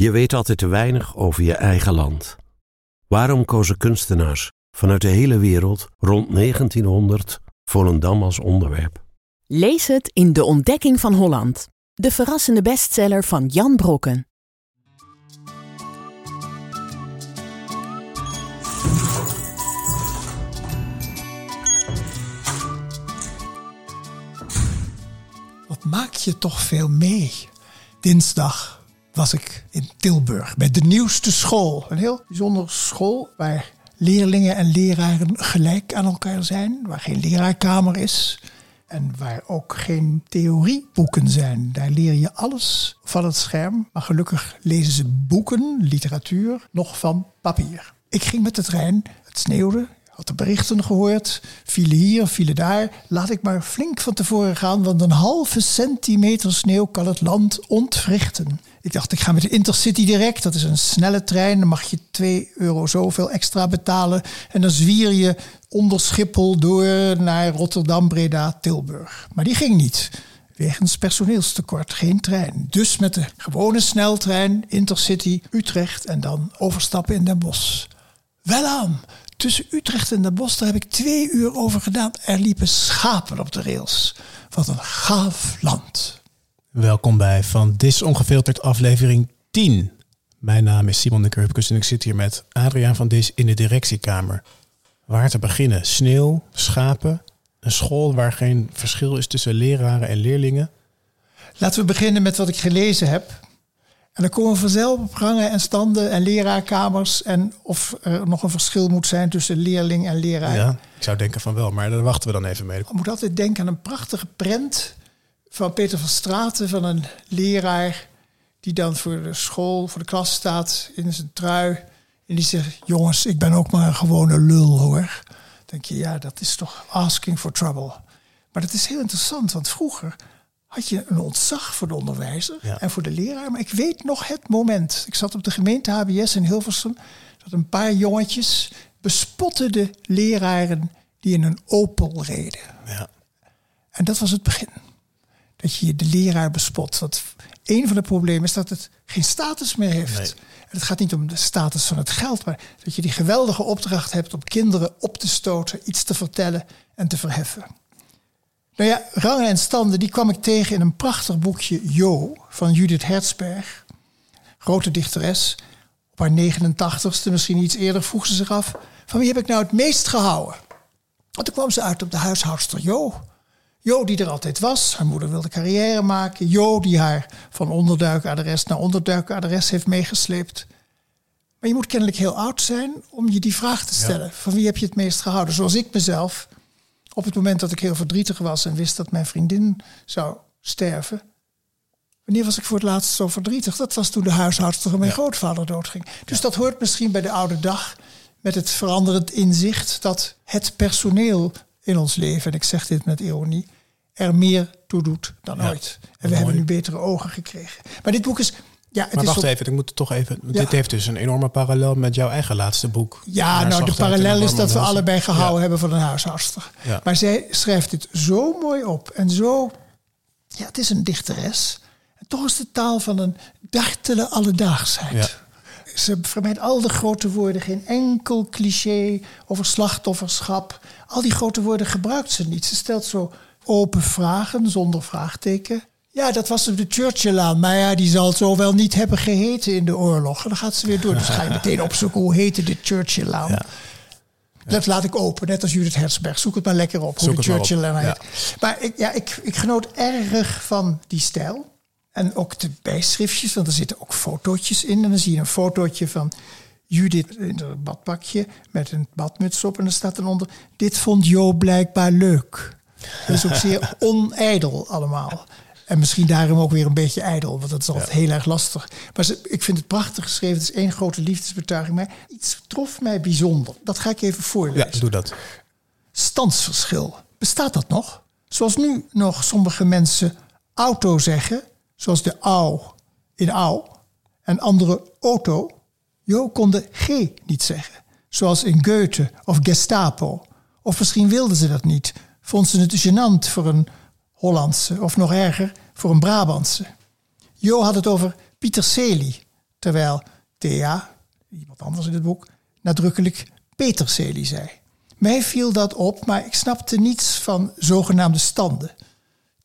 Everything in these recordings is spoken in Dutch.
Je weet altijd te weinig over je eigen land. Waarom kozen kunstenaars vanuit de hele wereld rond 1900 Volendam als onderwerp? Lees het in De Ontdekking van Holland, de verrassende bestseller van Jan Brokken. Wat maak je toch veel mee? Dinsdag was ik in Tilburg bij de nieuwste school. Een heel bijzondere school waar leerlingen en leraren gelijk aan elkaar zijn, waar geen leraarkamer is en waar ook geen theorieboeken zijn. Daar leer je alles van het scherm, maar gelukkig lezen ze boeken, literatuur, nog van papier. Ik ging met de trein, het sneeuwde, had de berichten gehoord, vielen hier, vielen daar. Laat ik maar flink van tevoren gaan, want een halve centimeter sneeuw kan het land ontwrichten. Ik dacht, ik ga met de Intercity direct. Dat is een snelle trein. Dan mag je 2 euro zoveel extra betalen. En dan zwier je onder Schiphol door naar Rotterdam, Breda, Tilburg. Maar die ging niet. Wegens personeelstekort, geen trein. Dus met de gewone sneltrein, Intercity, Utrecht en dan overstappen in Den Bosch. Wel aan, tussen Utrecht en Den Bosch, daar heb ik twee uur over gedaan. Er liepen schapen op de rails. Wat een gaaf land. Welkom bij Van Dis Ongefilterd aflevering 10. Mijn naam is Simon de Kurpkus en ik zit hier met Adriaan van Dis in de directiekamer. Waar te beginnen? Sneeuw, schapen, een school waar geen verschil is tussen leraren en leerlingen. Laten we beginnen met wat ik gelezen heb. En dan komen we vanzelf op gangen en standen en leraarkamers en of er nog een verschil moet zijn tussen leerling en leraar. Ja, ik zou denken van wel, maar daar wachten we dan even mee. Je moet altijd denken aan een prachtige prent van Peter van Straten, van een leraar die dan voor de school, voor de klas staat in zijn trui. En die zegt, jongens, ik ben ook maar een gewone lul hoor. Dan denk je, ja, dat is toch asking for trouble. Maar dat is heel interessant, want vroeger had je een ontzag voor de onderwijzer en voor de leraar. Maar ik weet nog het moment. Ik zat op de gemeente HBS in Hilversum. Dat een paar jongetjes bespotten de leraren die in een Opel reden. Ja. En dat was het begin dat je de leraar bespot. Want een van de problemen is dat het geen status meer heeft. En het gaat niet om de status van het geld, maar dat je die geweldige opdracht hebt om kinderen op te stoten, iets te vertellen en te verheffen. Nou ja, rangen en standen, die kwam ik tegen in een prachtig boekje Jo van Judith Herzberg. Grote dichteres. Op haar 89ste, misschien iets eerder, vroeg ze zich af: van wie heb ik nou het meest gehouden? En toen kwam ze uit op de huishoudster Jo. Jo die er altijd was. Haar moeder wilde carrière maken. Jo die haar van onderduikadres naar onderduikadres heeft meegesleept. Maar je moet kennelijk heel oud zijn om je die vraag te stellen. Van wie heb je het meest gehouden? Zoals ik mezelf. Op het moment dat ik heel verdrietig was en wist dat mijn vriendin zou sterven. Wanneer was ik voor het laatst zo verdrietig? Dat was toen de huishoudster van mijn grootvader doodging. Dus dat hoort misschien bij de oude dag met het veranderend inzicht dat het personeel in ons leven, en ik zeg dit met ironie, er meer toe doet dan ooit. En we hebben nu betere ogen gekregen. Maar dit boek is. Ja, het maar is wacht even, ik moet het toch even. Dit heeft dus een enorme parallel met jouw eigen laatste boek. Ja, nou, de parallel is dat we allebei gehouden hebben van een huisarster. Ja. Maar zij schrijft dit zo mooi op en zo. Ja, het is een dichteres. En toch is de taal van een dartele alledaagsheid. Ze vermijdt al de grote woorden, geen enkel cliché over slachtofferschap. Al die grote woorden gebruikt ze niet. Ze stelt zo open vragen zonder vraagteken. Ja, dat was de Churchillaan. Maar ja, die zal zo wel niet hebben geheten in de oorlog. En dan gaat ze weer door. Dus ga je meteen opzoeken hoe heette de Churchillaan. Ja. Dat laat ik open, net als Judith Herzberg. Zoek het maar lekker op, Zoek hoe de ja. heet. Maar ik, ja, ik, ik genoot erg van die stijl. En ook de bijschriftjes, want er zitten ook fotootjes in. En dan zie je een fotootje van Judith in een badpakje met een badmuts op. En er staat dan onder, dit vond Jo blijkbaar leuk. Dat is ook zeer onijdel allemaal. En misschien daarom ook weer een beetje ijdel, want dat is altijd heel erg lastig. Maar ze, ik vind het prachtig geschreven. Het is één grote liefdesbetuiging. Maar iets trof mij bijzonder. Dat ga ik even Ja, voorlezen. doe dat. Standsverschil. Bestaat dat nog? Zoals nu nog sommige mensen auto zeggen, zoals de au in au, en andere auto. Jo kon de G niet zeggen, zoals in Goethe of Gestapo. Of misschien wilden ze dat niet, vond ze het gênant voor een Hollandse, of nog erger, voor een Brabantse. Jo had het over Pieter Celi, Terwijl Thea, iemand anders in het boek, nadrukkelijk peterselie zei. Mij viel dat op, maar ik snapte niets van zogenaamde standen.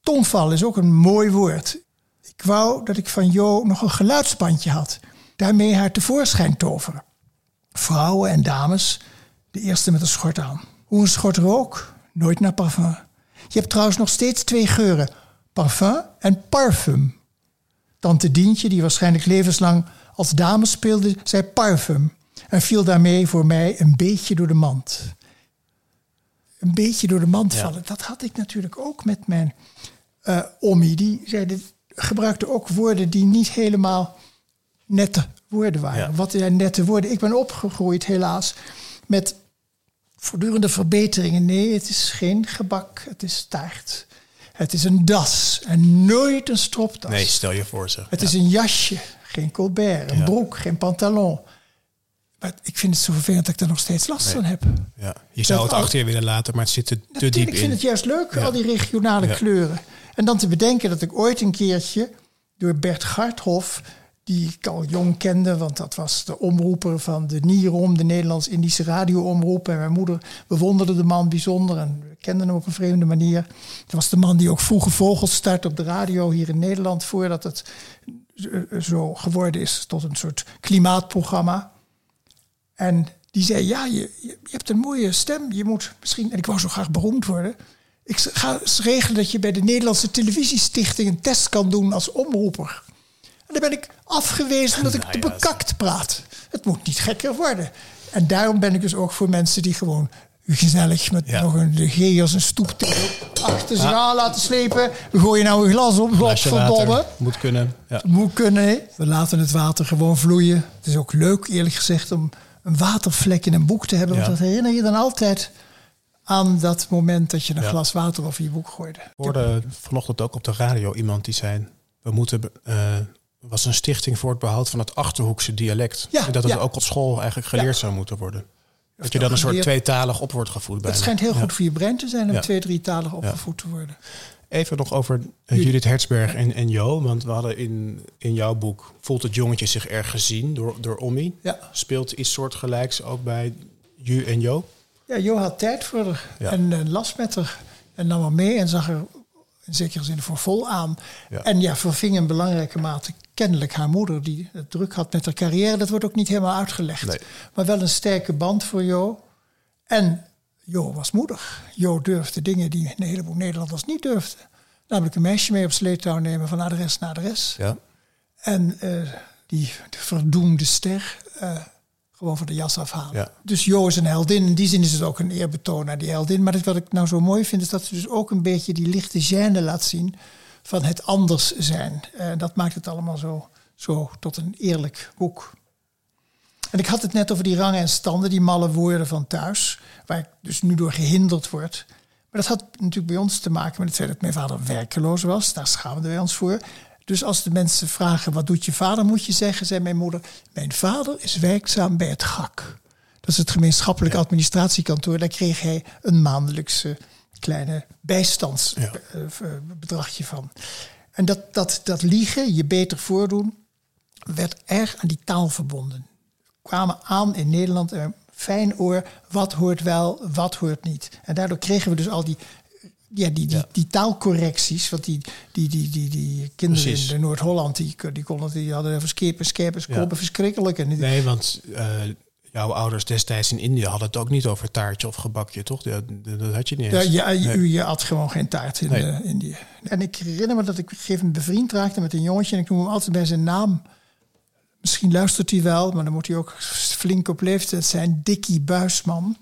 Tongval is ook een mooi woord. Ik wou dat ik van Jo nog een geluidsbandje had. Daarmee haar tevoorschijn toveren. Vrouwen en dames, de eerste met een schort aan. Hoe een schort rook, nooit naar parfum. Je hebt trouwens nog steeds twee geuren: parfum en parfum. Tante Dientje, die waarschijnlijk levenslang als dame speelde, zei parfum. En viel daarmee voor mij een beetje door de mand. Een beetje door de mand vallen. Dat had ik natuurlijk ook met mijn uh. Die gebruikte ook woorden die niet helemaal nette woorden waren. Wat zijn nette woorden? Ik ben opgegroeid helaas met voortdurende verbeteringen. Nee, het is geen gebak, het is taart. Het is een das en nooit een stropdas. Nee, stel je voor ze. Het is een jasje, geen colbert. Een broek, geen pantalon. Maar ik vind het zo vervelend dat ik er nog steeds last van heb. Ja. Je zou het achter je willen laten, maar het zit er te diep in. Ik vind het juist leuk, al die regionale kleuren. En dan te bedenken dat ik ooit een keertje door Bert Garthof die ik al jong kende, want dat was de omroeper van de NIROM, de Nederlands-Indische radioomroep. En mijn moeder bewonderde de man bijzonder en we kenden hem op een vreemde manier. Dat was de man die ook vroege vogels start op de radio hier in Nederland, voordat het zo geworden is tot een soort klimaatprogramma. En die zei, ja, je, hebt een mooie stem, je moet misschien, en ik wou zo graag beroemd worden. Ik ga regelen dat je bij de Nederlandse Televisiestichting een test kan doen als omroeper. En dan ben ik afgewezen omdat ik te bekakt praat. Het moet niet gekker worden. En daarom ben ik dus ook voor mensen die gewoon gezellig met nog een de als een stoep achter zich aan laten slepen. We gooien nou een glas op, godverdomme. Moet kunnen. Ja. Moet kunnen. We laten het water gewoon vloeien. Het is ook leuk, eerlijk gezegd, om een watervlek in een boek te hebben. Want dat herinner je dan altijd aan dat moment dat je een glas water over je boek gooide. Ik hoorde vanochtend ook op de radio iemand die zei... we moeten uh, was een stichting voor het behoud van het Achterhoekse dialect. Ja, en dat het ook op school eigenlijk geleerd zou moeten worden. Dat je dan een soort tweetalig op wordt gevoed. Het schijnt heel goed voor je brein te zijn om twee, drietalig opgevoed te worden. Even nog over eh, Judith Hertzberg en, en Jo. Want we hadden in, in jouw boek... Voelt het jongetje zich erg gezien door, door Ommi? Ja. Speelt iets soortgelijks ook bij Ju en Jo? Ja, Jo had tijd voor haar en uh, las met haar. En nam haar mee en zag er in zekere zin voor vol aan. En ja, verving in belangrijke mate kennelijk haar moeder, die het druk had met haar carrière. Dat wordt ook niet helemaal uitgelegd. Maar wel een sterke band voor Jo. En Jo was moedig. Jo durfde dingen die een heleboel Nederlanders niet durfden. Namelijk een meisje mee op sleetouw nemen van adres naar adres. Ja. En uh, die de verdoemde ster uh, gewoon van de jas afhalen. Ja. Dus Jo is een heldin. In die zin is het ook een eerbetoon naar die heldin. Maar wat ik nou zo mooi vind, is dat ze dus ook een beetje die lichte gêne laat zien van het anders zijn. Uh, dat maakt het allemaal zo, zo tot een eerlijk boek. En ik had het net over die rangen en standen, die malle woorden van thuis, waar ik dus nu door gehinderd word. Maar dat had natuurlijk bij ons te maken met het feit dat mijn vader werkeloos was. Daar schaamden wij ons voor. Dus als de mensen vragen, wat doet je vader, moet je zeggen, zei mijn moeder, mijn vader is werkzaam bij het GAK. Dat is het gemeenschappelijk administratiekantoor. Daar kreeg hij een maandelijkse kleine bijstandsbedragje van. En dat, dat, dat liegen, je beter voordoen, werd erg aan die taal verbonden. We kwamen aan in Nederland een fijn oor, wat hoort wel, wat hoort niet. En daardoor kregen we dus al die ja, die, die, die, taalcorrecties, want die, die, die, die, die kinderen in de Noord-Holland, die, die, konden, die hadden even skepen, skepen, skoppen, verschrikkelijk. En nee, want uh, jouw ouders destijds in India hadden het ook niet over taartje of gebakje, toch? Dat, dat had je niet eens. Ja, ja je, je, had gewoon geen taart in nee. uh, India. En ik herinner me dat ik gegeven bevriend raakte met een jongetje en ik noem hem altijd bij zijn naam. Misschien luistert hij wel, maar dan moet hij ook flink op leeftijd zijn. Dikkie Buisman.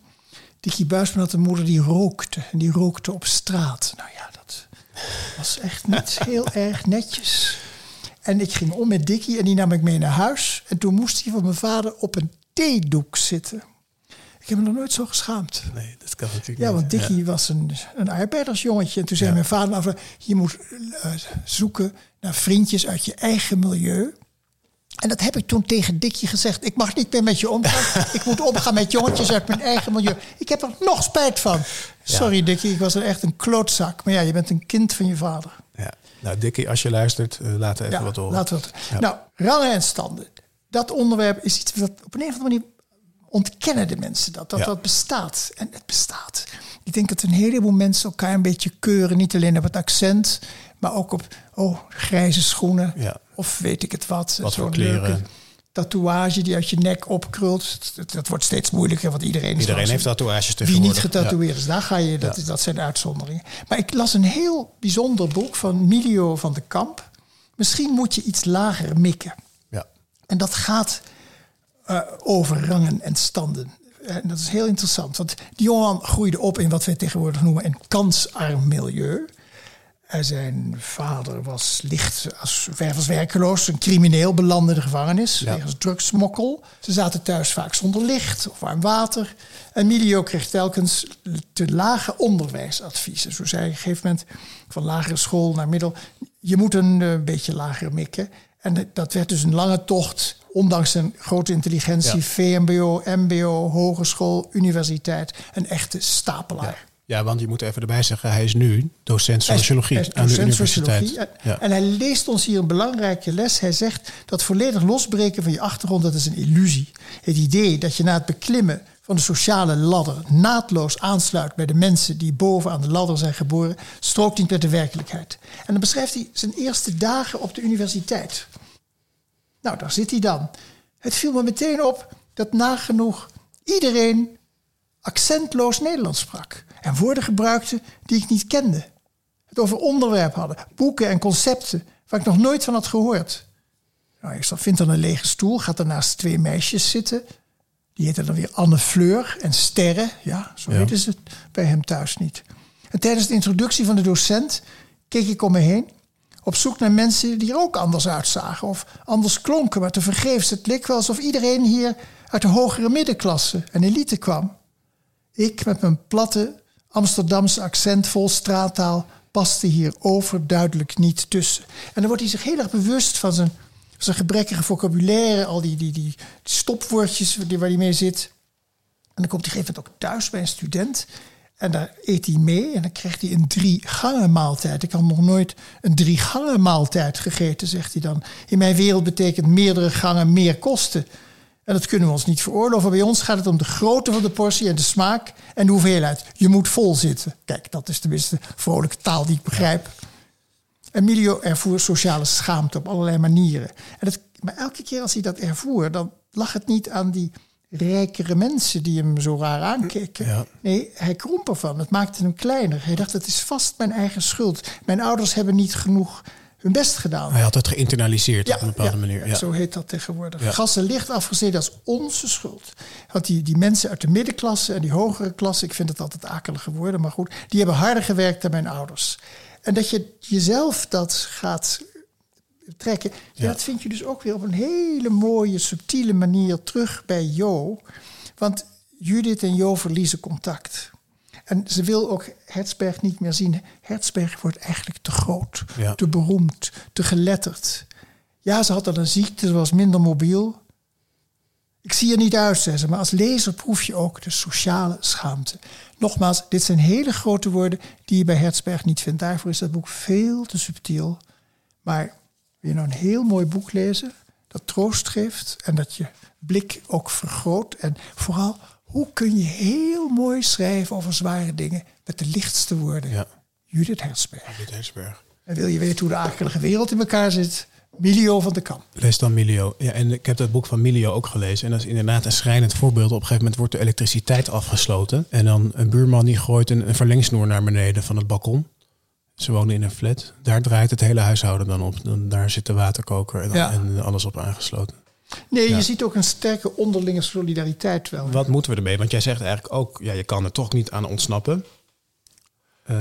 Dikkie Buisman had een moeder die rookte. En die rookte op straat. Nou ja, dat was echt niet heel erg netjes. En ik ging om met Dikkie en die nam ik mee naar huis. En toen moest hij van mijn vader op een theedoek zitten. Ik heb me nog nooit zo geschaamd. Nee, dat kan natuurlijk Ja, want Dickie was een, een arbeidersjongetje. En toen zei mijn vader, af, je moet uh, zoeken naar vriendjes uit je eigen milieu. En dat heb ik toen tegen Dikkie gezegd. Ik mag niet meer met je omgaan. ik moet omgaan met jongetjes uit mijn eigen milieu. Ik heb er nog spijt van. Sorry ja. Dikkie, ik was er echt een klootzak. Maar ja, je bent een kind van je vader. Ja. Nou, Dikkie, als je luistert, uh, laat even wat horen. Laat wat. Nou, rangen en standen. Dat onderwerp is iets dat op een of andere manier ontkennen de mensen dat, dat Ja. dat bestaat. En het bestaat. Ik denk dat een heleboel mensen elkaar een beetje keuren, niet alleen op het accent, maar ook op oh, grijze schoenen Ja. of weet ik het wat. Wat Zo'n voor kleren. leuke tatoeage die uit je nek opkrult. Dat, dat wordt steeds moeilijker, want iedereen Iedereen heeft tatoeages wie tegenwoordig. niet getatoeëerd is, daar ga je, dat, dat zijn uitzonderingen. Maar ik las een heel bijzonder boek van Milio van de Kamp. Misschien moet je iets lager mikken. En dat gaat eh, over rangen en standen. En dat is heel interessant, want die jongeman groeide op in wat wij tegenwoordig noemen een kansarm milieu. En zijn vader was licht als, werkeloos, een crimineel belandde in de gevangenis Ja. wegens drugsmokkel. Ze zaten thuis vaak zonder licht of warm water. En Milio kreeg telkens te lage onderwijsadviezen. Zo zei hij op een gegeven moment van lagere school naar middel, je moet een eh, beetje lager mikken. En dat werd dus een lange tocht, ondanks zijn grote intelligentie, Ja. VMBO, MBO, hogeschool, universiteit, een echte stapelaar. ja, want je moet even erbij zeggen, hij is nu docent Hij is- sociologie hij is aan de universiteit. sociologie. En, Ja. en hij leest ons hier een belangrijke les. Hij zegt dat volledig losbreken van je achtergrond, dat is een illusie. Het idee dat je na het beklimmen van de sociale ladder naadloos aansluit bij de mensen die boven aan de ladder zijn geboren, strookt niet met de werkelijkheid. En dan beschrijft hij zijn eerste dagen op de universiteit. Nou, daar zit hij dan. Het viel me meteen op dat nagenoeg iedereen accentloos Nederlands sprak. En woorden gebruikte die ik niet kende. Het over onderwerp hadden, boeken en concepten waar ik nog nooit van had gehoord. Nou, ik vind dan een lege stoel, gaat er naast twee meisjes zitten. Die heten dan weer Anne Fleur en Sterre. Ja, zo Ja. weten ze het bij hem thuis niet. En tijdens de introductie van de docent keek ik om me heen. Op zoek naar mensen die er ook anders uitzagen of anders klonken. Maar tevergeefs, het leek wel alsof iedereen hier uit de hogere middenklasse en elite kwam. Ik met mijn platte Amsterdamse accent vol straattaal paste hier overduidelijk niet tussen. En dan wordt hij zich heel erg bewust van zijn, zijn gebrekkige vocabulaire, al die, die, die stopwoordjes waar hij mee zit. En dan komt hij een gegeven moment ook thuis bij een student. En daar eet hij mee en dan krijgt hij een drie gangen maaltijd. Ik had nog nooit een drie gangen maaltijd gegeten, zegt hij dan. In mijn wereld betekent meerdere gangen meer kosten. En dat kunnen we ons niet veroorloven. Bij ons gaat het om de grootte van de portie en de smaak en de hoeveelheid. Je moet vol zitten. Kijk, dat is tenminste vrolijke taal die ik begrijp. Emilio ervoer sociale schaamte op allerlei manieren. En dat, maar elke keer als hij dat ervoer, dan lag het niet aan die rijkere mensen die hem zo raar aankeken. Ja. Nee, hij kromp ervan. Het maakte hem kleiner. Hij dacht, het is vast mijn eigen schuld. Mijn ouders hebben niet genoeg hun best gedaan. Hij had het geïnternaliseerd op een bepaalde ja, manier. ja. Zo heet dat tegenwoordig. Ja. Gas en licht afgezeten als onze schuld. Want die, die mensen uit de middenklasse en die hogere klasse, ik vind het altijd akelige woorden, maar goed, die hebben harder gewerkt dan mijn ouders. En dat je jezelf dat gaat trekken, ja. Dat vind je dus ook weer op een hele mooie, subtiele manier terug bij Jo. Want Judith en Jo verliezen contact. En ze wil ook Hertzberg niet meer zien. Hertzberg wordt eigenlijk te groot, Ja. te beroemd, te geletterd. Ja, ze had dan een ziekte, ze was minder mobiel. Ik zie er niet uit, maar als lezer proef je ook de sociale schaamte. Nogmaals, dit zijn hele grote woorden die je bij Hertzberg niet vindt. Daarvoor is dat boek veel te subtiel. Maar wil je nou een heel mooi boek lezen dat troost geeft en dat je blik ook vergroot. En vooral, hoe kun je heel mooi schrijven over zware dingen met de lichtste woorden? Ja. Judith Hertzberg. Dit Heesberg. En wil je weten hoe de akelige wereld in elkaar zit? Milio van de Kamp. Lees dan Milio. Ja, en ik heb dat boek van Milio ook gelezen. En dat is inderdaad een schrijnend voorbeeld. Op een gegeven moment wordt de elektriciteit afgesloten. En dan een buurman die gooit een, een verlengsnoer naar beneden van het balkon. Ze wonen in een flat. Daar draait het hele huishouden dan op. Dan, daar zit de waterkoker en, dan- Ja. en alles op aangesloten. Nee, Ja. je ziet ook een sterke onderlinge solidariteit wel. Wat moeten we ermee? Want jij zegt eigenlijk ook, ja, je kan er toch niet aan ontsnappen.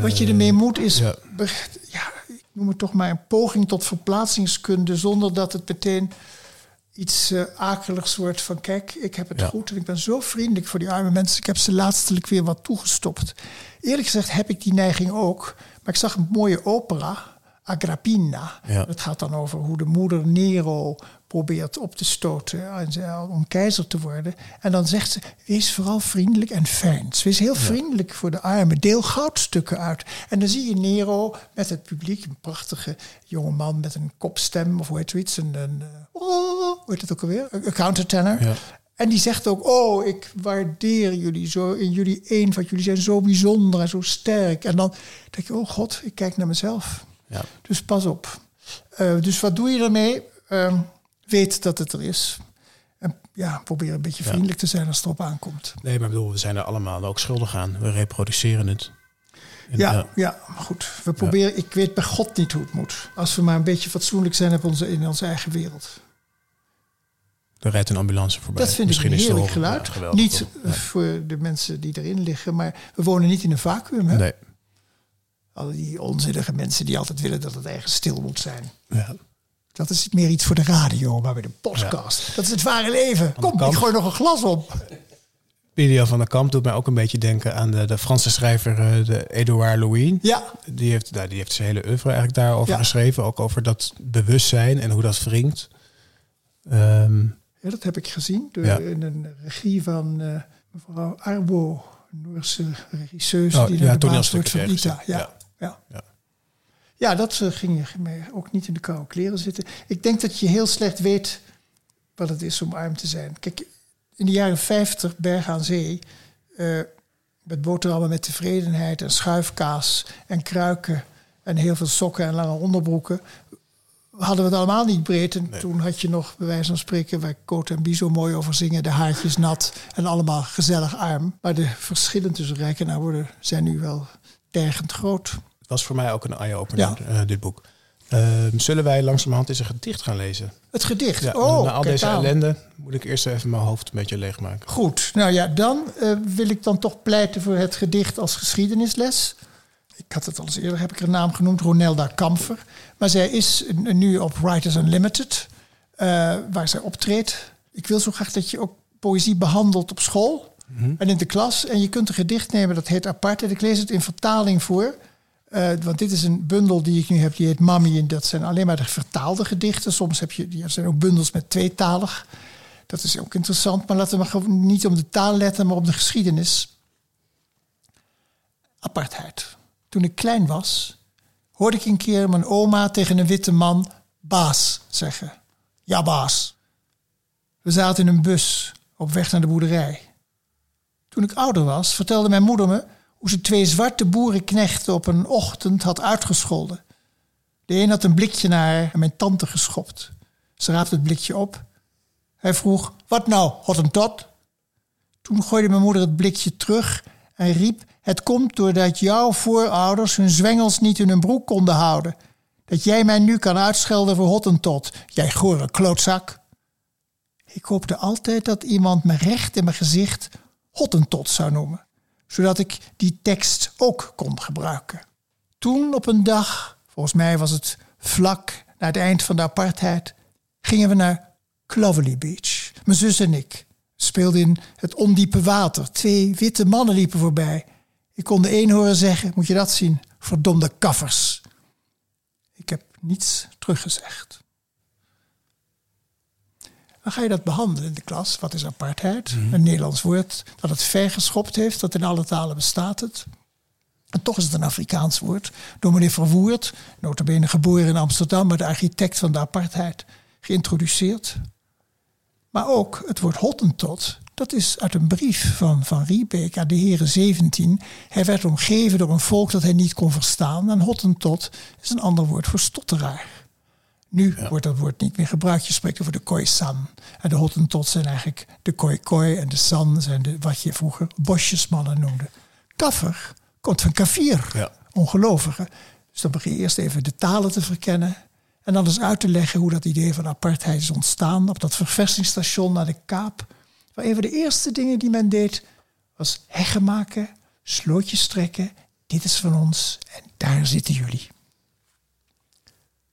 Wat je ermee moet is, ja. Noem het toch maar een poging tot verplaatsingskunde, zonder dat het meteen iets eh, akeligs wordt van kijk, ik heb het Ja. goed en ik ben zo vriendelijk voor die arme mensen. Ik heb ze laatstelijk weer wat toegestopt. Eerlijk gezegd heb ik die neiging ook, maar ik zag een mooie opera, Agrippina. Ja. Het gaat dan over hoe de moeder Nero probeert op te stoten om keizer te worden. En dan zegt ze, wees vooral vriendelijk en fijn. Ze Wees heel vriendelijk voor de armen. Deel goudstukken uit. En dan zie je Nero met het publiek, een prachtige jonge man met een kopstem, of hoe heet zoiets, een, een eh, oh, hoe heet het ook alweer? Een een countertenor. Ja. En die zegt ook, oh, ik waardeer jullie zo in jullie eenvoud. Jullie zijn zo bijzonder en zo sterk. En dan denk je, oh god, ik kijk naar mezelf. Ja. Dus pas op. Eh, dus wat doe je ermee? Ehm, weet dat het er is. En ja, probeer een beetje vriendelijk te zijn als het erop aankomt. Nee, maar ik bedoel, we zijn er allemaal ook schuldig aan. We reproduceren het. En, Ja, ja, ja, maar goed. We proberen, ik weet bij God niet hoe het moet. Als we maar een beetje fatsoenlijk zijn op onze, in onze eigen wereld. Er rijdt een ambulance voorbij. Dat vind Misschien ik een heerlijk geluid. ja, geweldig, niet eh, voor de mensen die erin liggen, maar we wonen niet in een vacuüm. Hè? Nee. Al die onzinnige mensen die altijd willen dat het ergens stil moet zijn. Ja. Dat is meer iets voor de radio, maar bij de podcast. Dat is het ware leven. Kom, ik gooi nog een glas op. Lydia van der Kamp doet mij ook een beetje denken aan de, de Franse schrijver eh, de Edouard Louis. Ja, Die heeft, nou, die heeft zijn hele oeuvre eigenlijk daarover Ja. geschreven. Ook over dat bewustzijn en hoe dat wringt. Ehm, Ja, dat heb ik gezien. Door Ja. in een regie van eh, mevrouw Arbo, een Noorse regisseuse Oh, die ja, toneelstuk van Ita. Ja, ja. Ja. dat eh, ging je ook niet in de koude kleren zitten. Ik denk dat je heel slecht weet wat het is om arm te zijn. Kijk, in de jaren 50, Berg aan Zee, eh, met boterhammen met tevredenheid en schuifkaas en kruiken en heel veel sokken en lange onderbroeken, hadden we het allemaal niet breed. En toen had je nog, bij wijze van spreken, waar Cote en Bie zo mooi over zingen, de haartjes nat en allemaal gezellig arm. Maar de verschillen tussen rijk en arm worden, zijn nu wel tergend groot. Was voor mij ook een eye-opener, Ja. eh, dit boek. Ehm, zullen wij langzamerhand eens een gedicht gaan lezen? Het gedicht. Ja, oh, na al deze aan. ellende moet ik eerst even mijn hoofd een beetje leegmaken. Goed, nou ja, dan eh, wil ik dan toch pleiten voor het gedicht als geschiedenisles. Ik had het al eens eerder, heb ik haar naam genoemd, Ronelda Kamfer. Maar zij is nu op Writers Unlimited, eh, waar zij optreedt. Ik wil zo graag dat je ook poëzie behandelt op school en in de klas. En je kunt een gedicht nemen, dat heet Apart. En ik lees het in vertaling voor. Eh, want dit is een bundel die ik nu heb, die heet Mami. En dat zijn alleen maar de vertaalde gedichten. Soms heb je, er zijn ook bundels met tweetalig. Dat is ook interessant, maar laten we niet om de taal letten, maar op de geschiedenis. Apartheid. Toen ik klein was, hoorde ik een keer mijn oma tegen een witte man baas zeggen. Ja, baas. We zaten in een bus op weg naar de boerderij. Toen ik ouder was, vertelde mijn moeder me hoe ze twee zwarte boerenknechten op een ochtend had uitgescholden. De een had een blikje naar haar en mijn tante geschopt. Ze raapte het blikje op. Hij vroeg, wat nou, Hottentot? Toen gooide mijn moeder het blikje terug en riep... het komt doordat jouw voorouders hun zwengels niet in hun broek konden houden. Dat jij mij nu kan uitschelden voor Hottentot, jij gore klootzak. Ik hoopte altijd dat iemand me recht in mijn gezicht Hottentot zou noemen. Zodat ik die tekst ook kon gebruiken. Toen op een dag, volgens mij was het vlak na het eind van de apartheid, gingen we naar Clovelly Beach. Mijn zus en ik speelden in het ondiepe water. Twee witte mannen liepen voorbij. Ik kon de een horen zeggen, moet je dat zien, verdomde kaffers. Ik heb niets teruggezegd. Dan ga je dat behandelen in de klas. Wat is apartheid? Een Nederlands woord dat het ver geschopt heeft, dat in alle talen bestaat het. En toch is het een Afrikaans woord. Door meneer Verwoerd, notabene geboren in Amsterdam, maar de architect van de apartheid, geïntroduceerd. Maar ook het woord Hottentot, dat is uit een brief van Van Riebeek aan de heren 17. Hij werd omgeven door een volk dat hij niet kon verstaan. En Hottentot is een ander woord voor stotteraar. Nu wordt dat woord niet meer gebruikt. Je spreekt over de Khoisan. En de Hottentot zijn eigenlijk de Khoi En de San zijn de, wat je vroeger bosjesmannen noemde. Kaffer komt van kafir, Ja. ongelovigen. Dus dan begin je eerst even de talen te verkennen. En dan eens uit te leggen hoe dat idee van apartheid is ontstaan. Op dat verversingsstation naar de Kaap. Waar een van de eerste dingen die men deed was heggen maken, slootjes trekken. Dit is van ons en daar zitten jullie.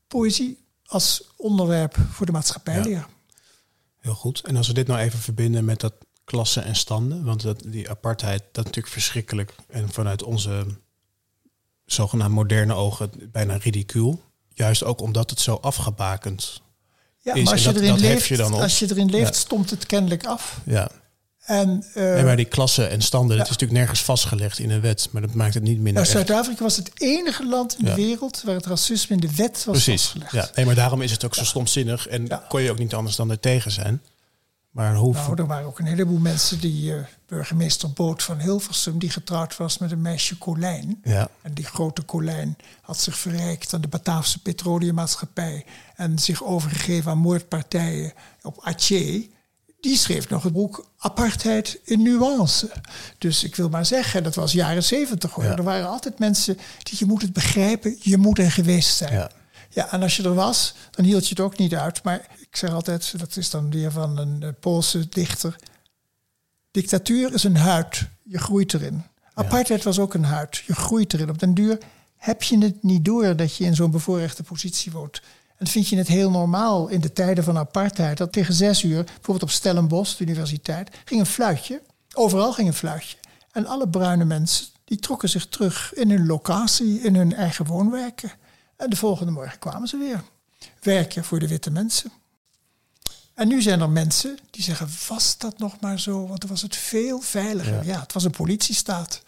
Poëzie als onderwerp voor de maatschappijleer. Heel goed. En als we dit nou even verbinden met dat klassen en standen, want dat, die apartheid, dat is natuurlijk verschrikkelijk en vanuit onze zogenaamd moderne ogen bijna ridicuul. Juist ook omdat het zo afgebakend Ja, is. maar als je, dat, erin dat leeft, je dan op. als je erin leeft, Ja. stomt het kennelijk af. Ja. En, bij die klassen en standen, dat is natuurlijk nergens vastgelegd in een wet. Maar dat maakt het niet minder nou. Zuid-Afrika was het enige land in Ja. de wereld waar het racisme in de wet was Precies. vastgelegd. Ja. Nee, maar daarom is het ook zo stomzinnig. En Ja. kon je ook niet anders dan er tegen zijn. Maar hoe... Nou, er waren ook een heleboel mensen die eh, burgemeester Boot van Hilversum, die getrouwd was met een meisje Colijn. ja. En die grote Colijn had zich verrijkt aan de Bataafse petroleummaatschappij en zich overgegeven aan moordpartijen op Aceh. Die schreef nog het boek Apartheid in Nuance. Dus ik wil maar zeggen, dat was jaren zeventig hoor. Ja. Er waren altijd mensen die je moet het begrijpen, je moet er geweest zijn. Ja. Ja, en als je er was, dan hield je het ook niet uit. Maar ik zeg altijd, dat is dan weer van een eh, Poolse dichter. Dictatuur is een huid, je groeit erin. Apartheid was ook een huid, je groeit erin. Op den duur heb je het niet door dat je in zo'n bevoorrechte positie woont. En vind je het heel normaal in de tijden van apartheid... dat tegen zes uur, bijvoorbeeld op Stellenbosch, de universiteit... ging een fluitje, overal ging een fluitje. En alle bruine mensen, die trokken zich terug in hun locatie... in hun eigen woonwerken. En de volgende morgen kwamen ze weer. Werken voor de witte mensen. En nu zijn er mensen die zeggen, was dat nog maar zo? Want dan was het veel veiliger. Ja, het was een politiestaat.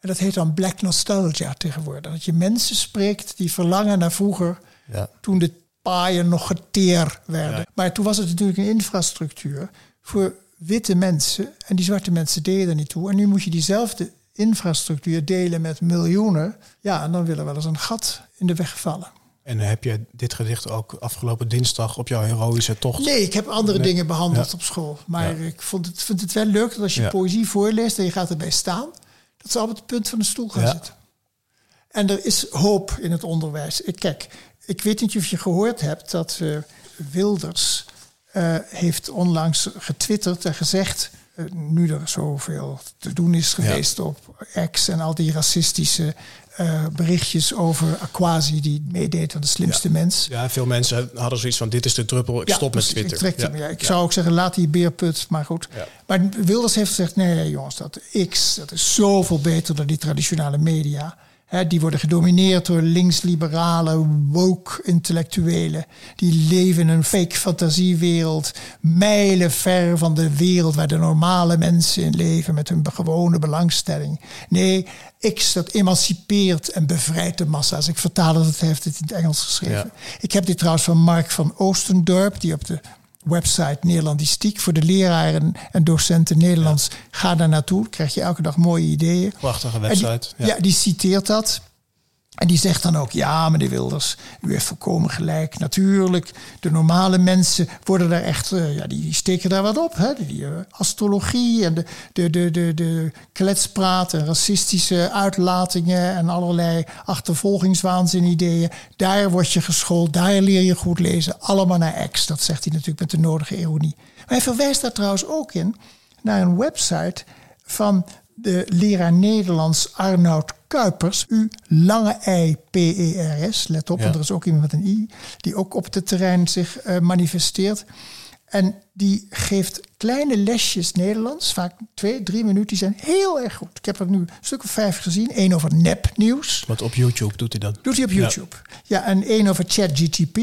En dat heet dan black nostalgia tegenwoordig. Dat je mensen spreekt die verlangen naar vroeger... Ja. toen de paaien nog geteer werden. Ja. Maar toen was het natuurlijk een infrastructuur voor witte mensen. En die zwarte mensen deden er niet toe. En nu moet je diezelfde infrastructuur delen met miljoenen. Ja, en dan wil er wel eens een gat in de weg vallen. En heb je dit gedicht ook afgelopen dinsdag op jouw heroïsche tocht? Nee, ik heb andere Nee. dingen behandeld Ja. op school. Maar Ja. ik vond het, vind het wel leuk dat als je Ja. poëzie voorleest en je gaat erbij staan, dat ze op het punt van de stoel gaan zitten. En er is hoop in het onderwijs. Ik, kijk, ik weet niet of je gehoord hebt dat eh, Wilders eh, heeft onlangs getwitterd en gezegd, eh, nu er zoveel te doen is geweest op X en al die racistische berichtjes over Aquasi die meedeed aan de slimste mens. Ja, veel mensen hadden zoiets van: dit is de druppel, ik Ja, stop met Twitter. Ik, trek hem, Ja. ik zou ook zeggen, laat die beerput, maar goed. Maar Wilders heeft gezegd, nee, nee jongens, dat X, dat is zoveel beter dan die traditionele media. Hè, die worden gedomineerd door linksliberale, woke intellectuelen. Die leven in een fake fantasiewereld. Mijlen ver van de wereld waar de normale mensen in leven met hun gewone belangstelling. Nee, X dat emancipeert en bevrijdt de massa's. Ik vertaal het, het heeft het in het Engels geschreven. Ik heb dit trouwens van Mark van Oostendorp, die op de website Nederlandistiek voor de leraren en docenten Nederlands. Ga daar naartoe, krijg je elke dag mooie ideeën. Prachtige die- website. ja. die citeert dat. En die zegt dan ook, ja meneer Wilders, u heeft volkomen gelijk. Natuurlijk, de normale mensen worden daar echt, eh, ja, die, steken daar wat op. Hè? Die eh, astrologie en de, de, de, de, de kletspraat en racistische uitlatingen en allerlei achtervolgingswaanzin ideeën. Daar word je geschoold, daar leer je goed lezen. Allemaal naar X. Dat zegt hij natuurlijk met de nodige ironie. Maar hij verwijst daar trouwens ook in naar een website van de leraar Nederlands Arnoud Kuipers, U lange I P E R S, let op, Ja. want er is ook iemand met een I, die ook op het terrein zich eh, manifesteert. En die geeft kleine lesjes Nederlands, vaak twee, drie minuten, die zijn heel erg goed. Ik heb er nu een stuk of vijf gezien, één over nepnieuws, Wat op YouTube doet hij dan? doet hij op YouTube. Ja, en één over ChatGTP.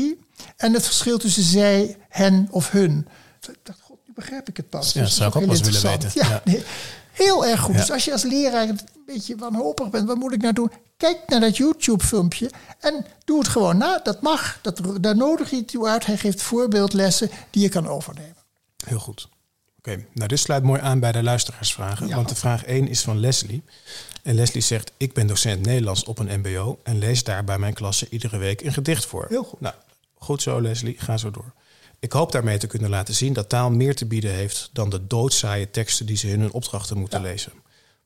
En het verschil tussen zij, hen of hun. Dat- God, nu begrijp ik het pas. Ja, Dus dat zou ik ook wel willen weten. Ja, nee, heel erg goed. Ja. Dus als je als leraar een beetje wanhopig bent, wat moet ik nou doen? Kijk naar dat YouTube-filmpje en doe het gewoon na. Dat mag, dat, daar nodig je het toe uit. Hij geeft voorbeeldlessen die je kan overnemen. Heel goed. Oké, nou dit sluit mooi aan bij de luisteraarsvragen. Ja. Want de vraag 1 is van Leslie. En Leslie zegt, ik ben docent Nederlands op een mbo... en lees daar bij mijn klasse iedere week een gedicht voor. Heel goed. Nou, goed zo Leslie, ga zo door. Ik hoop daarmee te kunnen laten zien dat taal meer te bieden heeft... dan de doodzaaie teksten die ze in hun opdrachten moeten lezen.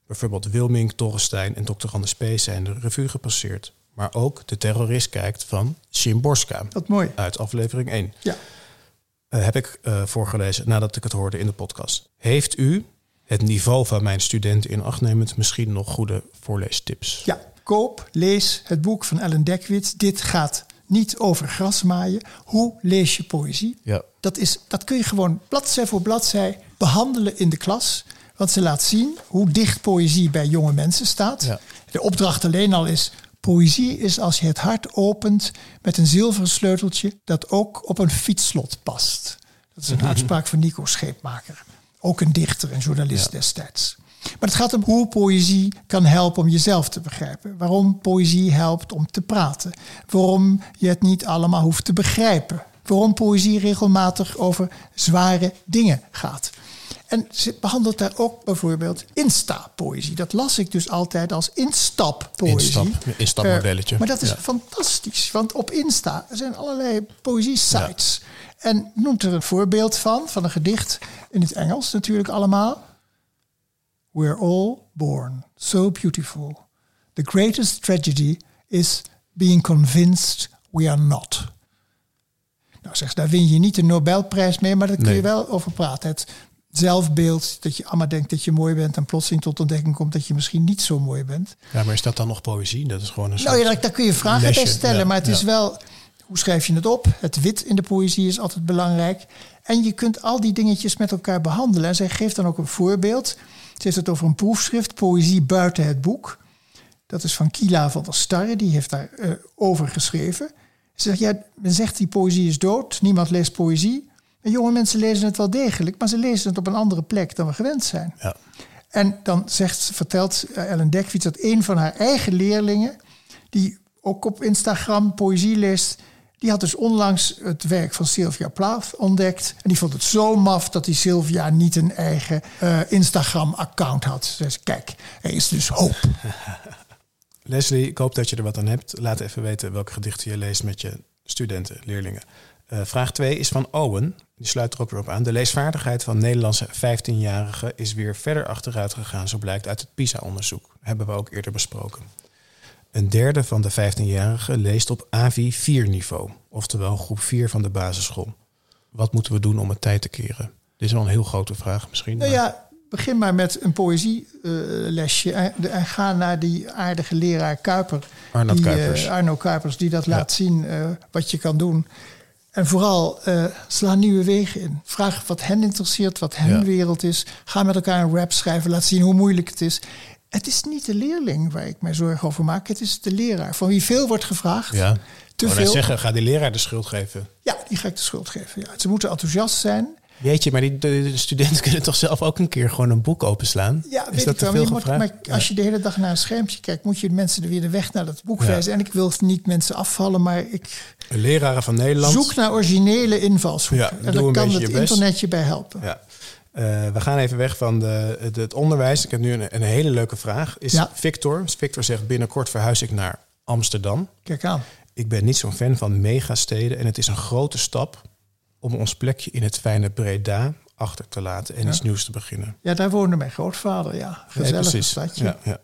Bijvoorbeeld Wilming, Torrestein en Dr. Anders P. zijn de revue gepasseerd. Maar ook De Terrorist kijkt van Szymborska Wat mooi. uit aflevering 1. Ja. Eh, heb ik eh, voorgelezen nadat ik het hoorde in de podcast. Heeft u, het niveau van mijn studenten in acht nemend, misschien nog goede voorleestips? Ja, koop, lees het boek van Ellen Dekwits. Dit gaat niet over grasmaaien. Hoe lees je poëzie? Ja. Dat, is, dat kun je gewoon bladzij voor bladzij behandelen in de klas. Want ze laat zien hoe dicht poëzie bij jonge mensen staat. Ja. De opdracht alleen al is Poëzie is als je het hart opent met een zilveren sleuteltje dat ook op een fietsslot past. Dat is een uitspraak van Nico Scheepmaker. Ook een dichter en journalist destijds. Maar het gaat om hoe poëzie kan helpen om jezelf te begrijpen. Waarom poëzie helpt om te praten. Waarom je het niet allemaal hoeft te begrijpen. Waarom poëzie regelmatig over zware dingen gaat. En ze behandelt daar ook bijvoorbeeld Insta-poëzie. Dat las ik dus altijd als instap-poëzie. Instap, instapmodelletje. Uh, maar dat is Ja. fantastisch, want op Insta zijn allerlei poëzie-sites. En noemt er een voorbeeld van, van een gedicht in het Engels natuurlijk allemaal. We're all born so beautiful. The greatest tragedy is being convinced we are not. Nou, zeg, daar win je niet de Nobelprijs mee, maar daar kun je wel over praten. Het zelfbeeld, dat je allemaal denkt dat je mooi bent en plotseling tot ontdekking komt dat je misschien niet zo mooi bent. Ja, maar is dat dan nog poëzie? Dat is gewoon een Nou ja, daar, kun je vragen bij stellen, ja, maar het is wel, hoe schrijf je het op? Het wit in de poëzie is altijd belangrijk. En je kunt al die dingetjes met elkaar behandelen. En zij geeft dan ook een voorbeeld. Ze heeft het over een proefschrift, Poëzie buiten het boek. Dat is van Kila van der Starre, die heeft daar eh, over geschreven. Ze zegt, ja, men zegt die poëzie is dood, niemand leest poëzie. En jonge mensen lezen het wel degelijk, maar ze lezen het op een andere plek dan we gewend zijn. Ja. En dan zegt, vertelt eh, Ellen Dekvits dat een van haar eigen leerlingen, die ook op Instagram poëzie leest, die had dus onlangs het werk van Sylvia Plath ontdekt. En die vond het zo maf dat die Sylvia niet een eigen eh, Instagram-account had. Dus kijk, er is dus hoop. Leslie, ik hoop dat je er wat aan hebt. Laat even weten welke gedichten je leest met je studenten, leerlingen. Eh, vraag 2 is van Owen. Die sluit er ook weer op aan. De leesvaardigheid van Nederlandse 15-jarigen is weer verder achteruit gegaan, zo blijkt uit het PISA-onderzoek. Hebben we ook eerder besproken. Een derde van de 15-jarigen leest op AVI 4-niveau, oftewel groep 4 van de basisschool. Wat moeten we doen om het tijd te keren? Dit is wel een heel grote vraag misschien. Nou maar- ja, begin maar met een poëzielesje en, en ga naar die aardige leraar Kuiper. Arnold die, Kuipers. eh, Arno Kuipers, die dat Ja. laat zien eh, wat je kan doen. En vooral eh, sla nieuwe wegen in. Vraag wat hen interesseert, wat hun Ja. wereld is. Ga met elkaar een rap schrijven, laat zien hoe moeilijk het is. Het is niet de leerling waar ik mij zorgen over maak. Het is de leraar, van wie veel wordt gevraagd. ja. Te veel. zeggen, ga die leraar de schuld geven. Ja, die ga ik de schuld geven. Ja. Ze moeten enthousiast zijn. Weet je, maar die de, de studenten kunnen toch zelf ook een keer gewoon een boek openslaan? Ja, is weet dat ik te wel. veel moet- maar als je de hele dag naar een schermpje kijkt, moet je de mensen er weer de weg naar dat boek Ja. wijzen. En ik wil niet mensen afvallen, maar ik. Leraren van Nederland. zoek naar originele invalshoeken. Ja, en daar een kan het je best. internet je bij helpen. Ja. Eh, we gaan even weg van de, het, het onderwijs. Ik heb nu een, een hele leuke vraag. Is Ja. Victor. Victor zegt binnenkort verhuis ik naar Amsterdam. Kijk aan. Ik ben niet zo'n fan van megasteden en het is een grote stap om ons plekje in het fijne Breda achter te laten en Ja. iets nieuws te beginnen. Ja, daar woonde mijn grootvader. Ja, gezellig precies. stadje. Ja, ja.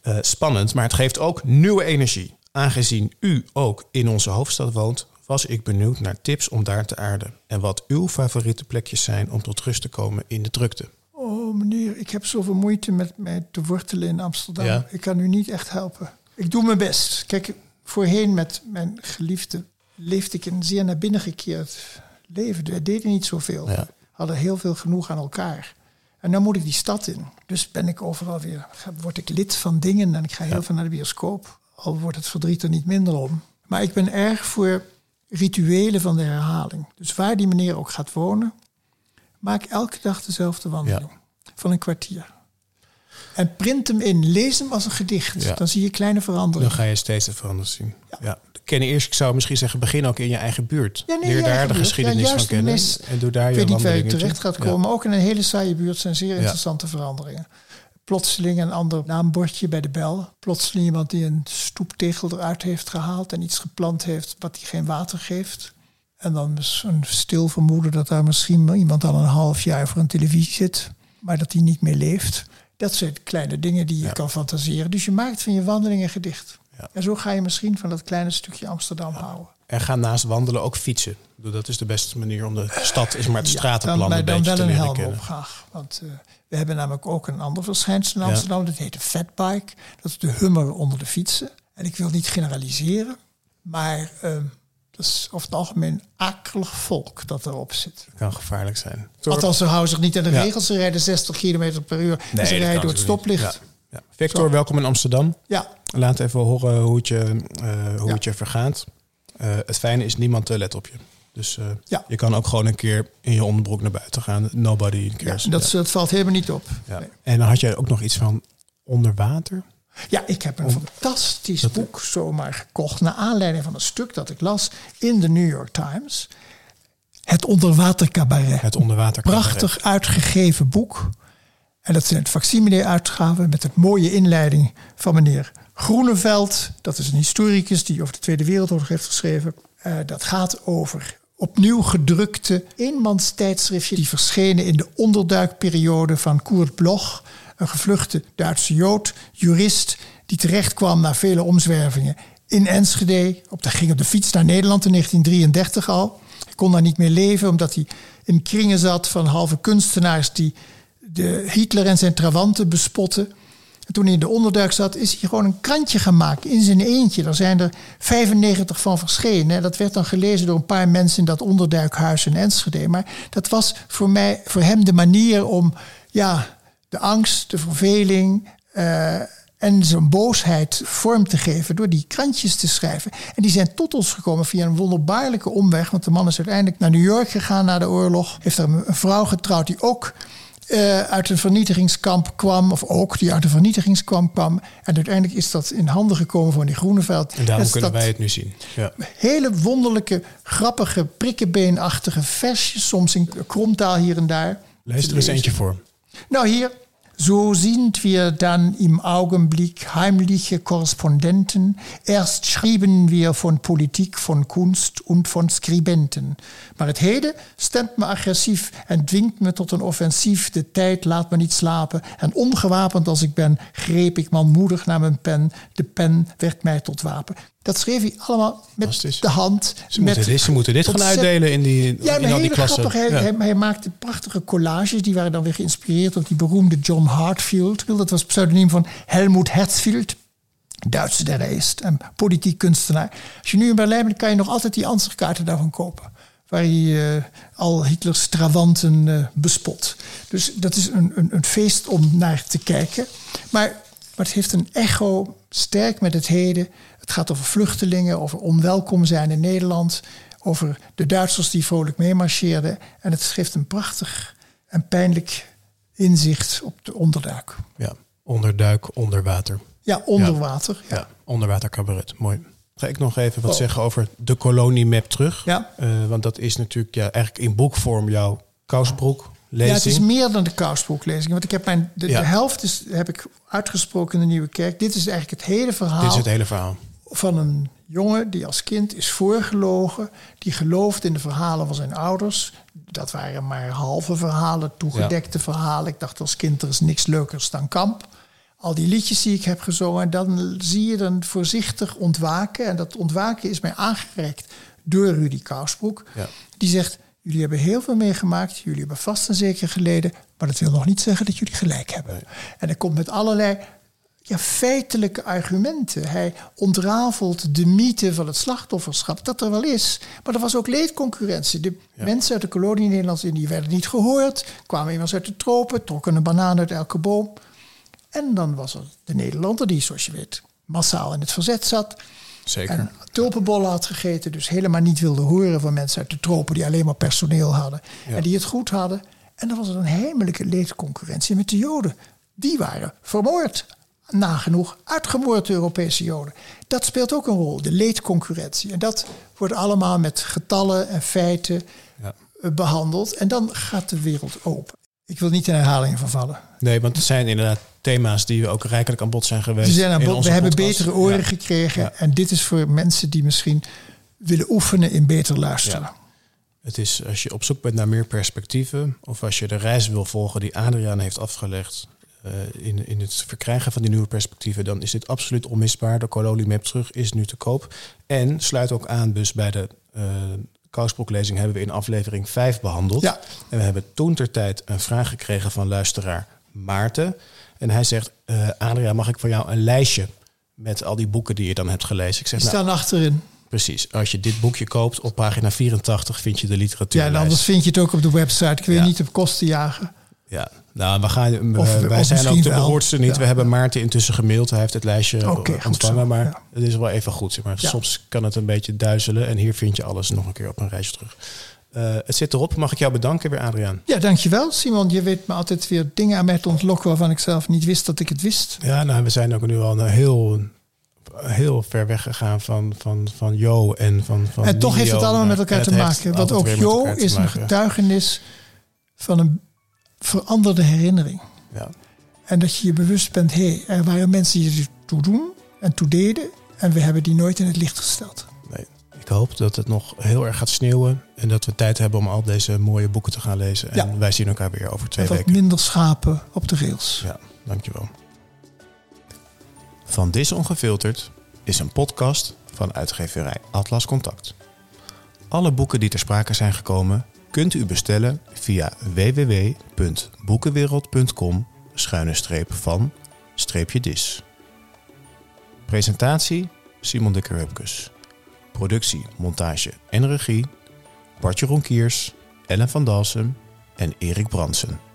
Eh, spannend, maar het geeft ook nieuwe energie. Aangezien u ook in onze hoofdstad woont, was ik benieuwd naar tips om daar te aarden. En wat uw favoriete plekjes zijn om tot rust te komen in de drukte. Oh meneer, ik heb zoveel moeite met mij te wortelen in Amsterdam. Ja. Ik kan u niet echt helpen. Ik doe mijn best. Kijk, voorheen met mijn geliefde leefde ik een zeer naar binnen gekeerd leven. We deden niet zoveel. Ja. Hadden heel veel genoeg aan elkaar. En dan moet ik die stad in. Dus ben ik overal weer, word ik lid van dingen en ik ga heel veel naar de bioscoop. Al wordt het verdriet er niet minder om. Maar ik ben erg voor rituelen van de herhaling. Dus waar die meneer ook gaat wonen, maak elke dag dezelfde wandeling. Van een kwartier. En print hem in. Lees hem als een gedicht. Ja. Dan zie je kleine Dan veranderingen. ga je steeds de verandering zien. Ja. Ken eerst, ik zou misschien zeggen, begin ook in je eigen buurt. Ja, nee, Leer je daar de buurt. geschiedenis Ja, van kennen. meest- en doe daar Ik je weet niet waar je terecht gaat komen. Maar ook in een hele saaie buurt zijn zeer interessante veranderingen. Plotseling een ander naambordje bij de bel. Plotseling iemand die een stoeptegel eruit heeft gehaald en iets geplant heeft wat hij geen water geeft. En dan een stil vermoeden dat daar misschien iemand al een half jaar voor een televisie zit, maar dat hij niet meer leeft. Dat zijn kleine dingen die je Ja. kan fantaseren. Dus je maakt van je wandeling een gedicht. Ja. En zo ga je misschien van dat kleine stukje Amsterdam houden. En ga naast wandelen ook fietsen. Dat is de beste manier om de stad, is maar het Ja, stratenplan dan, een dan wel te een leren helm kennen. op graag. Want eh, we hebben namelijk ook een ander verschijnsel in Ja. Amsterdam. Dat heet de fatbike. Dat is de hummer onder de fietsen. En ik wil niet generaliseren. Maar eh, dat is over het algemeen akelig volk dat erop zit. Dat kan gevaarlijk zijn. Althans, ze houden zich niet aan de Ja. regels. Ze rijden 60 km per uur. en ze rijden door het stoplicht. Ja. Victor, welkom in Amsterdam. Ja. Laat even horen hoe het je, uh, hoe het je vergaat. Uh, het fijne is, niemand let op je. Dus uh, ja. je kan ook gewoon een keer in je onderbroek naar buiten gaan. Nobody cares. Ja, dat, dat, valt helemaal niet op. Ja. Nee. En dan had jij ook nog iets van onder water? Ja, ik heb een fantastisch boek zomaar gekocht... naar aanleiding van een stuk dat ik las in de New York Times. Het Onderwater Cabaret. Het Onderwater Cabaret. Prachtig uitgegeven boek. En dat is een facsimile uitgave met een mooie inleiding van meneer Groeneveld. Dat is een historicus die over de Tweede Wereldoorlog heeft geschreven. Uh, dat gaat over opnieuw gedrukte eenmanstijdschriftje... die verschenen in de onderduikperiode van Koert Bloch... een gevluchte Duitse Jood, jurist... die terechtkwam na vele omzwervingen in Enschede. Op de, ging op de fiets naar Nederland in 1933 al. Hij kon daar niet meer leven omdat hij in kringen zat van halve kunstenaars... die de Hitler en zijn trawanten bespotten. En toen hij in de onderduik zat, is hij gewoon een krantje gemaakt in zijn eentje. Er zijn er 95 van verschenen. Dat werd dan gelezen door een paar mensen in dat onderduikhuis in Enschede. Maar dat was voor, mij, voor hem de manier om ja, de angst, de verveling uh, en zijn boosheid vorm te geven door die krantjes te schrijven. En die zijn tot ons gekomen via een wonderbaarlijke omweg. Want de man is uiteindelijk naar New York gegaan na de oorlog. Heeft er een vrouw getrouwd die ook uh, uit een vernietigingskamp kwam, of ook die uit een vernietigingskamp kwam. En uiteindelijk is dat in handen gekomen van die Groeneveld. En daarom kunnen wij het nu zien. Ja. Hele wonderlijke, grappige, prikkenbeenachtige versjes, soms in kromtaal hier en daar. Lees er eens eentje voor. Nou, hier. So sind wir dann im Augenblick heimliche Korrespondenten. Erst schrieben wir von Politik, von Kunst und von Skribenten. Maar het heden stemt me agressief en dwingt me tot een offensief. De tijd laat me niet slapen. En ongewapend als ik ben, greep ik manmoedig naar mijn pen. De pen werd mij tot wapen. Dat schreef hij allemaal met de hand. Ze, met moeten, dit, ze moeten dit gaan uitdelen in, die, ja, in al die klassen. Grappig, hij, ja. hij, maakte prachtige collages. Die waren dan weer geïnspireerd op die beroemde John Hartfield. Dat was pseudoniem van Helmut Herzfeld. Duitse Dereist en politiek kunstenaar. Als je nu in Berlijn bent, kan je nog altijd die ansichtkaarten daarvan kopen. Waar hij uh, al Hitlers trawanten uh, bespot. Dus dat is een, een, een feest om naar te kijken. Maar, maar het heeft een echo sterk met het heden. Het gaat over vluchtelingen, over onwelkom zijn in Nederland, over de Duitsers die vrolijk meemarcheerden. En het geeft een prachtig en pijnlijk inzicht op de onderduik. Ja, onderduik, onder water. Ja, onder water. Ja. ja, onderwater cabaret, mooi. Ga ik nog even wat oh. zeggen over de koloniemap terug? Ja. Uh, want dat is natuurlijk ja, eigenlijk in boekvorm jouw kousbroek. Lezing. Ja, het is meer dan de kousbroeklezing. Want ik heb mijn, de, ja. de helft is, heb ik uitgesproken in de Nieuwe Kerk. Dit is eigenlijk het hele verhaal. Dit is het hele verhaal van een jongen die als kind is voorgelogen. Die gelooft in de verhalen van zijn ouders. Dat waren maar halve verhalen, toegedekte ja. verhalen. Ik dacht als kind er is niks leukers dan kamp. Al die liedjes die ik heb gezongen, dan zie je dan voorzichtig ontwaken. En dat ontwaken is mij aangereikt door Rudy Kousbroek. Ja. Die zegt, jullie hebben heel veel meegemaakt. Jullie hebben vast en zeker geleden. Maar dat wil nog niet zeggen dat jullie gelijk hebben. Nee. En hij komt met allerlei ja, feitelijke argumenten. Hij ontrafelt de mythe van het slachtofferschap, dat er wel is. Maar er was ook leedconcurrentie. De ja. mensen uit de kolonie Nederlands die werden niet gehoord, kwamen immers uit de tropen, trokken een banaan uit elke boom. En dan was er de Nederlander die, zoals je weet, massaal in het verzet zat. Zeker. En tulpenbollen had gegeten, dus helemaal niet wilde horen van mensen uit de tropen die alleen maar personeel hadden. Ja. En die het goed hadden. En dan was er een heimelijke leedconcurrentie met de Joden. Die waren vermoord nagenoeg uitgemoord Europese Joden. Dat speelt ook een rol, de leedconcurrentie. En dat wordt allemaal met getallen en feiten ja. Eh, behandeld. En dan gaat de wereld open. Ik wil niet in herhalingen vervallen. Nee, want het zijn inderdaad thema's die we ook rijkelijk aan bod zijn geweest. Zijn aan bod. We hebben betere oren ja. gekregen. Ja. En dit is voor mensen die misschien willen oefenen in beter luisteren. Het is als je op zoek bent naar meer perspectieven, of als je de reis wil volgen die Adriaan heeft afgelegd, uh, in, in het verkrijgen van die nieuwe perspectieven, dan is dit absoluut onmisbaar. De Cololi Map terug is nu te koop. En sluit ook aan dus bij de uh, Kousbroeklezing hebben we in aflevering 5 behandeld. Ja. En we hebben toen ter tijd een vraag gekregen van luisteraar Maarten. En hij zegt, uh, Adria, mag ik voor jou een lijstje met al die boeken die je dan hebt gelezen? Ik zeg, die staan nou, achterin. Precies. Als je dit boekje koopt, op pagina 84 vind je de literatuur. Ja, en anders vind je het ook op de website. Ik wil ja. niet op kosten jagen. Ja, nou, we gaan, Of- wij of zijn ook de behoortste niet. Ja, we hebben. Maarten intussen gemaild. Hij heeft het lijstje ontvangen, maar ja. het is wel even goed. Zeg maar. Ja. Soms kan het een beetje duizelen en hier vind je alles nog een keer op een reisje terug. Eh, het zit erop. Mag ik jou bedanken weer, Adriaan? Ja, dankjewel Simon. Je weet me altijd weer dingen aan mij te ontlokken waarvan ik zelf niet wist dat ik het wist. Ja, nou, we zijn ook nu al een heel, heel ver weggegaan van, van, van Jo en van, van en toch heeft het allemaal met elkaar te het maken. Want ook Jo is een getuigenis van een veranderde herinnering. Ja. En dat je je bewust bent, hé, hey, er waren mensen die er toe doen en toe deden. En we hebben die nooit in het licht gesteld. Nee. Ik hoop dat het nog heel erg gaat sneeuwen en dat we tijd hebben om al deze mooie boeken te gaan lezen. En Ja. wij zien elkaar weer over twee En wat weken. minder schapen op de rails. Ja, dankjewel. Van Dis Ongefilterd is een podcast van uitgeverij Atlas Contact. Alle boeken die ter sprake zijn gekomen kunt u bestellen via www.boekenwereld.com van dis. Presentatie Simon de Kerupkes. Productie, montage en regie Bartje Ronkiers, Ellen van Dalsem en Erik Bransen.